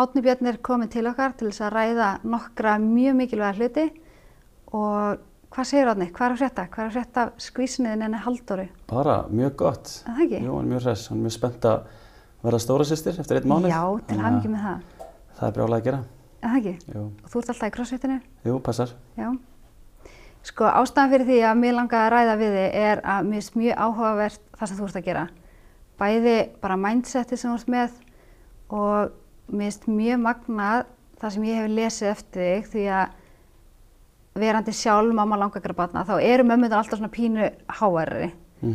Átni Björn er komin til okkar til þess að ræða nokkra mjög mikilvæga hluti og hvað segir Átni? Hvað er að frétta? Hvað er að frétta skvísniðin enni Halldóru? Bara mjög gott. Er það ekki? Jú, hann er mjög hress. Hann er mjög spennt að verða stóra sýstir eftir einn mánuð. Já, til hamingi að með það. Það er brjálega að gera. Er það ekki? Jú, Og þú ert alltaf í crossfitinu? Jú passar. Já. Sko ástæðan fyrir því að mér langaði að ræða við mér finnst mjög sem sem magnað það sem ég hef lesið eftir þig því að verandi sjálf mamma langagra batna þá eru mömmunar alltaf svona pínu háværi. Mm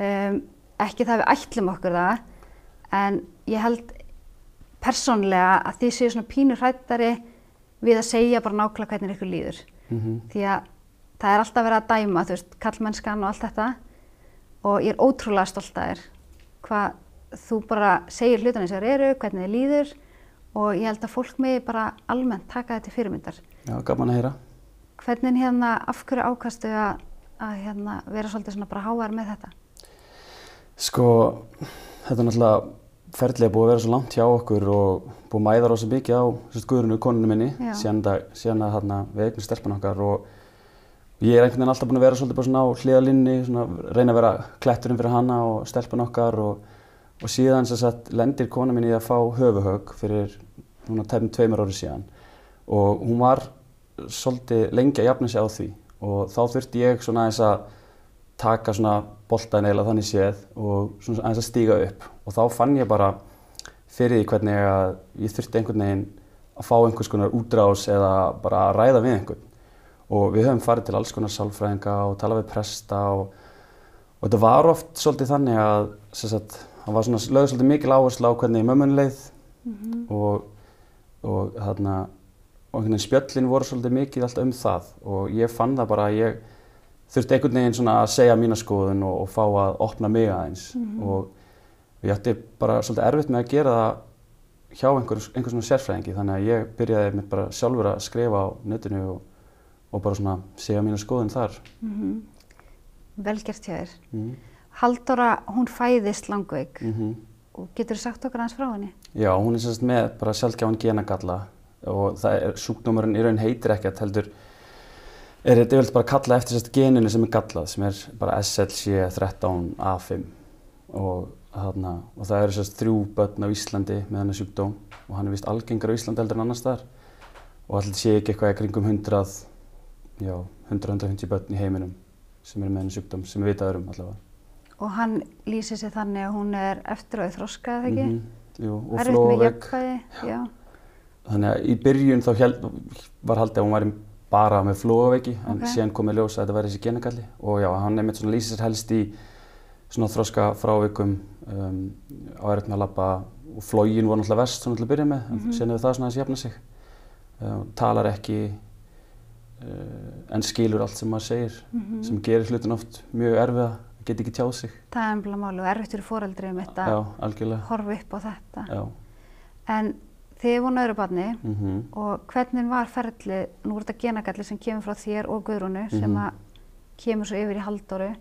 Um, ekki það við ætlum okkur það en ég held persónlega að þið séu svona pínu hrættari við að segja bara nákvæmlega hvernig ykkur líður -hmm. því að það er alltaf verið að dæma, þú veist, kallmennskan og allt þetta og ég er ótrúlega stolt að þér hvað þú bara segir hlutan eins og þér eru, hvernig þið líður og ég held að fólk megi bara almennt taka þetta fyrirmyndar. Já, gaman að heyra. Hvernig hérna, af hverju ákastu að, að hérna, vera svolítið svona bara hávar með þetta? Sko, þetta er náttúrulega ferðlega búið að vera svo langt hjá okkur og búið að mæða rosa mikið á guðrunu, konunum minni, síðan, að hérna, við eignum stelpan okkar og ég er einhvern veginn alltaf búin að vera svolítið bara svona á hliðalínni, svona reyna að vera kletturinn fyrir hana og stelpan okkar og, og síðan sagt lendir kona minni í að fá höfuhögg fyrir núna tefnum tveimur ári síðan. Og hún var svolítið lengi að jafna sig á því. Og þá þurfti ég svona aðeins að taka svona boltaðin eiginlega þannig séð og svona aðeins að stíga upp. Og þá fann ég bara fyrir því hvernig að ég þurfti einhvern veginn að fá einhvers konar útrás eða bara að ræða við einhvern. Og við höfum farið til alls konar sálfræðinga og tala við presta og, og þetta var oft svolítið þannig að sem sagt, það var svona lögð svolítið mikil áherslu á hvernig mömmun leið og, og þarna og einhvern veginn spjöllin voru svolítið mikið alltaf um það og ég fann það bara að ég þurfti einhvern veginn svona að segja mína skoðun og, og fá að opna mig aðeins. Og ég ætti bara svolítið erfitt með að gera það hjá einhver, einhver svona sérfræðingi þannig að ég byrjaði með bara sjálfur að skrifa á netinu og, og bara svona segja mína skoðun þar. Mm Velgert hjá þér. mm. Halldóra, hún fæðist langveik Mm og getur sagt okkur aðeins frá henni? Já, hún er sérst með bara sjálfgjáðan genagalla og það er, sjúkdómurinn í raun heitir ekkert heldur er þetta yfirleitt bara að kalla eftir sérst geninu sem er gallað sem er bara SLC13A5 og, þarna, og það eru sérst þrjú börn á Íslandi með hennar sjúkdóm og hann er vist algengur á Íslandi heldur en annars þar og allir sé ekki eitthvað í kringum 100 já, 100-150 börn í heiminum sem eru með hennar sjúkdóm sem við vitaður um allavega. Og hann lýsir sér þannig að hún er eftir og þroska, eða ekki? Mhm, Jú, og Erfitt með jafnvægi, já. Þannig að í byrjun þá held, var haldið að hún væri bara með flóaveiki en Ok. síðan kom í ljós að þetta væri þessi genagalli og já, hann einmitt svona lýsir sér helst í svona þroska frávikum um, á erfitt með að labba og flógin voru náttúrulega verst svona til að byrja með en Mhm. síðan hefur það svona aðeins jafna sig uh, talar ekki uh, en skilur allt sem maður segir Mhm. sem gerir hlutin oft mjög erfiða geti ekki tjáð sig Það er ennbla máli og erfitt fyrir fóreldri um þetta algjörlega horfa upp á þetta. já. En þið voru öðru barni Mm og hvernig var ferli, nú er þetta genagalli sem kemur frá þér og Guðrúnu sem Mhm. að kemur svo yfir í Halldóru.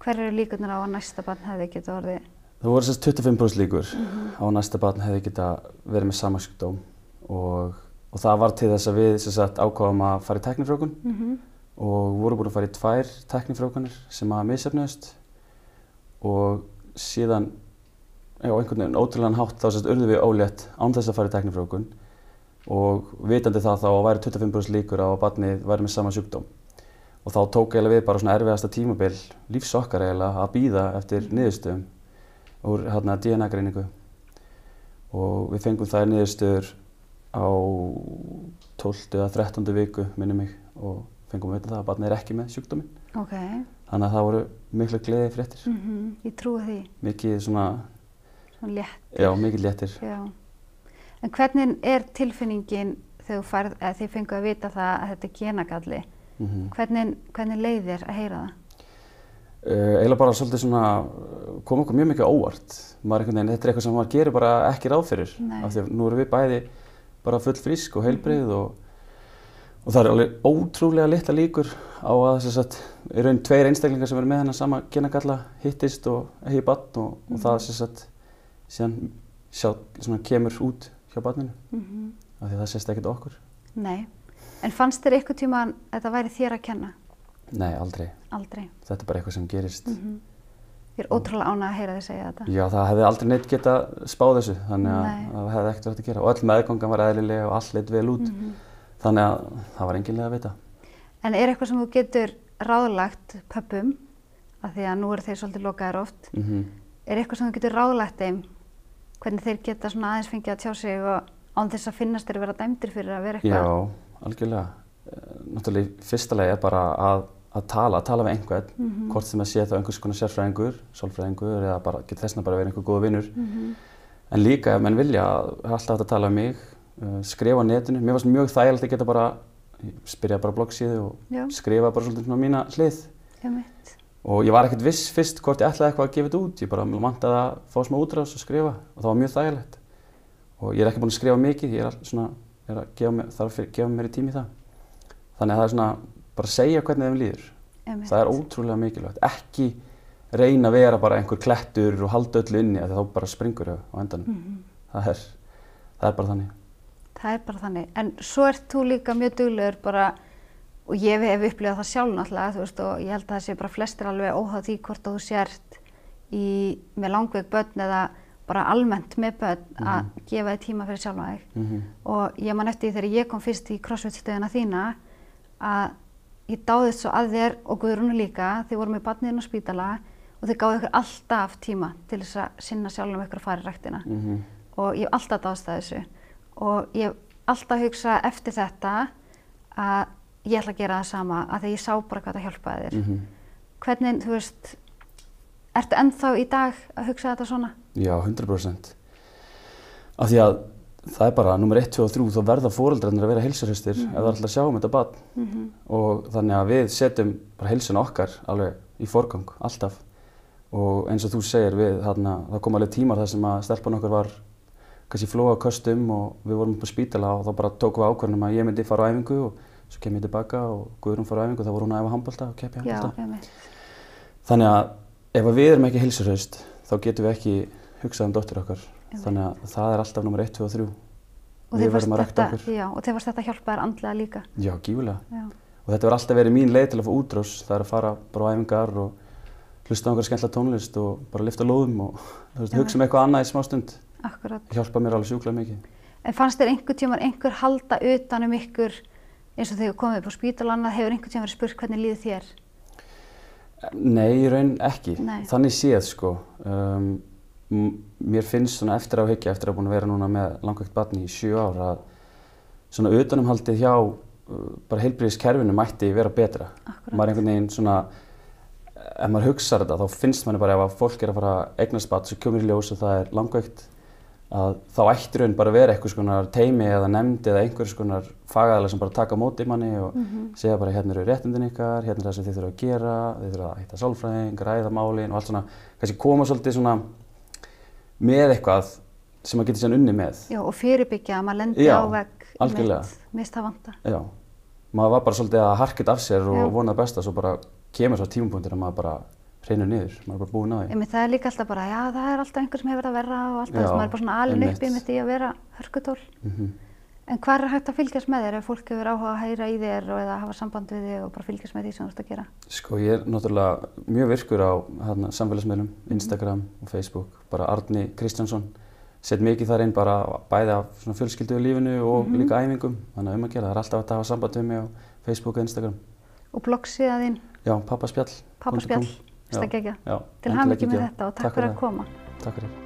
Hver eru líkurnar á að næsta barn hefði getið orðið? Það voru sérst 25% líkur á að næsta barn hefði geta verið með sama sjúkdóm og, og það var til þess að við sagt ákváðum að fara í teknifrjókun Mm -hmm. Og voru búin að fara í tvær teknifrjókunir sem að missefnuðust og síðan á einhvern veginn ótrúlegan hátt þá sérst urðum við ólétt án þess að fara í teknifrjókun og vitandi það þá væri 25% líkur á að barnið væri með sama sjúkdóm og þá tók eiginlega við bara svona erfiðasta tímabil lífs okkar eiginlega að býða eftir niðurstöðum úr hérna DNA greiningu og við fengum þær niðurstöður á 12. eða 13. viku minni mig og fengum við þetta að barnið er ekki með sjúkdóminn. Ok, þannig að það voru miklu gleði fréttir mm ég trúi því, mikið svona, svona létt. já mikið léttir. Já. En hvernig er tilfinningin þegar þið fengu að vita það að þetta er genagalli? mm Hvernig, hvernig leið þér að heyra það? Uh, eiginlega bara svolítið svona uh, kom okkur mjög mikið óvart. Veginn, þetta er eitthvað sem maður gerir bara ekki ráð fyrir. Af því að nú erum við bæði bara full frísk og heilbrigð og, og það er alveg ótrúlega litla líkur á að þess að í raun tveir einstaklingar sem eru með hennar sama genagalla hittist og eigi bann og, og það þess að síðan sjá, svona, kemur út hjá barninu Mm af því að það sést ekkert okkur. Nei. En fannst þér eitthvað tíma að þetta væri þér að kenna? Nei, aldrei. Aldrei. Þetta er bara eitthvað sem gerist. Mm Ég er ótrúlega ánað að heyra þið segja þetta. Já, það hefði aldrei neitt geta spáð þessu, þannig að það hefði ekkert verið að gera. Og öll meðgangan var eðlilega og allt leitt vel út, Mhm. Þannig að það var enginlega að vita. En er eitthvað sem þú getur ráðlagt pöppum, af því að nú eru þeir svolítið lokaðir oft, Mm er eitthvað sem þú getur ráðlagt þeim hvernig þeir geta svona aðeins fengið að tjá sig og án þess að finnast þeir vera dæmdir fyrir að vera eitthvað? Já, algjörlega. Eh, Náttúrulega lagi er bara að, að tala, að tala við einhvern, Mhm. hvort sem að sé þá einhvers konar sérfræðingur, sálfræðingur eða bara getur þessna bara verið einhver góða vinnur. Mhm. En líka ef menn vilja að alltaf að tala um mig, skrifa á netinu. Mér fannst mjög þægilegt að geta bara, spyrja bara bloggsíðu og Já, skrifa bara svolítið svona á mína hlið. einmitt. Og ég var ekkert viss fyrst hvort ég ætlaði eitthvað að gefa þetta út. Ég bara vantaði að fá smá útrás og skrifa og það var mjög þægilegt. Og ég er ekki búinn að skrifa mikið, ég er svona, er að gefa mér, þarf að gefa mér í tími það. Þannig að það er svona, bara segja hvernig þeim líður. einmitt. Það er ótrúlega mikilvægt. Ekki reyna að vera bara einhver klettur og halda öllu inni að þá bara springur þau á endanum. Mhm. Það er, það er bara þannig. Það er bara þannig. En svo ert þú líka mjög duglegur bara, og ég hef upplifað það sjálf náttúrulega, þú veist, og ég held að það sé bara flestir alveg óháð því hvort að þú sért í, með langveik börn eða bara almennt með börn að gefa þið tíma fyrir sjálfa þig. Mm Og ég man eftir þegar ég kom fyrst í crossfit-stöðina þína að ég dáðist svo að þér og Guðrúnu líka, þið vorum með barniðin á spítala og þið gáðu ykkur alltaf tíma til þess að sinna sjálfum ykkur að fara í ræktina -hmm. og ég hef alltaf dáðst að þessu og ég hef alltaf hugsað eftir þetta að ég ætla að gera það sama að því ég sá bara hvað það hjálpaði þér. Mhm. Hvernig, þú veist, ertu ennþá í dag að hugsa þetta svona? Já, 100%. Af því að það er bara nummer 1, 2 og 3 þá verða fóreldrarnir að vera heilsurhustir ef það er alltaf að sjá um þetta barn Mm og þannig að við setjum bara heilsuna okkar alveg í forgang, alltaf og eins og þú segir við þarna, það kom alveg tímar þar sem að stelpan okkar var kannski flóa köstum og við vorum upp á spítala og þá bara tókum við ákvörðunum að ég myndi fara á æfingu og svo kem ég tilbaka og Guðrún fara á æfingu þá voru hún að æfa handbalta og keppi Já, handbalta einmitt. þannig að ef að við erum ekki heilsurhaust þá getum við ekki hugsað um dóttir okkar Einmitt. þannig að það er alltaf nummer 1, 2 og 3 Og við verðum að rækta okkur Já, og þeir varst þetta hjálpa þér andlega líka. já, gífulega Já. og þetta var alltaf verið mín leið til að fá útrás það er að fara bara á æfingar og hlusta einhverja skemmtilega tónlist og bara lifta lóðum og Já. hugsa um eitthvað annað í smástund Akkurat. hjálpa mér alveg sjúklega mikið En fannst þér einhver tímar einhver halda utan um ykkur eins og þegar komið upp á spítalana, hefur einhver tímar verið spurt hvernig líður þér? Nei, í raun ekki. Nei. Þannig séð sko. Um, mér finnst svona eftir á hyggja, eftir að búin að vera núna með langvægt barni í sjö ár að svona utanumhaldið hjá uh, bara heilbríðiskerfinu mætti vera betra. Akkurat. Maður einhvern veginn svona, ef maður hugsaður þetta þá finnst manni bara ef að fólk er að fara að eignast barn sem kemur í ljós og það er langvægt að þá ætti raun bara að vera eitthvað skonar teimi eða nefnd eða einhvers konar fagaðalega sem bara taka móti manni og Mhm. segja bara hérna eru réttindin ykkar, hérna er það sem þið þurfa að gera, þið þurfa að hitta sálfræðing, ræða málin og allt svona, kannski koma svolítið svona með eitthvað sem maður getur síðan unni með. Já, og fyrirbyggja að maður lendi Já, á vegg algjörlega. mist það vanta. Já, maður var bara svolítið að harkit af sér og Já. vonað besta, svo bara kemur svo tímapunktur að maður bara hreinur niður, maður er bara búinn á því. Einmitt, það er líka alltaf bara, já, það er alltaf einhver sem hefur að verra og alltaf þess að maður er bara svona alin einmitt. uppi með því að vera hörkutól. Mm En hvað er hægt að fylgjast með þér ef fólk hefur áhuga að heyra í þér og eða hafa samband við þig og bara fylgjast með því sem þú ert að gera? Sko ég er náttúrulega mjög virkur á hérna, samfélagsmiðlum, Mhm. Instagram og Facebook, bara Arni Kristjánsson, sett mikið þar inn bara bæði af svona fjölskylduðu lífinu og Mhm. líka æfingum, þannig að um að gera, það er alltaf að hafa samband við mig á Facebook og Instagram. Og bloggsíða þín, Já, pappaspjall. Ekki. Já, Til hamingi með þetta og takk, fyrir að koma. Takk fyrir.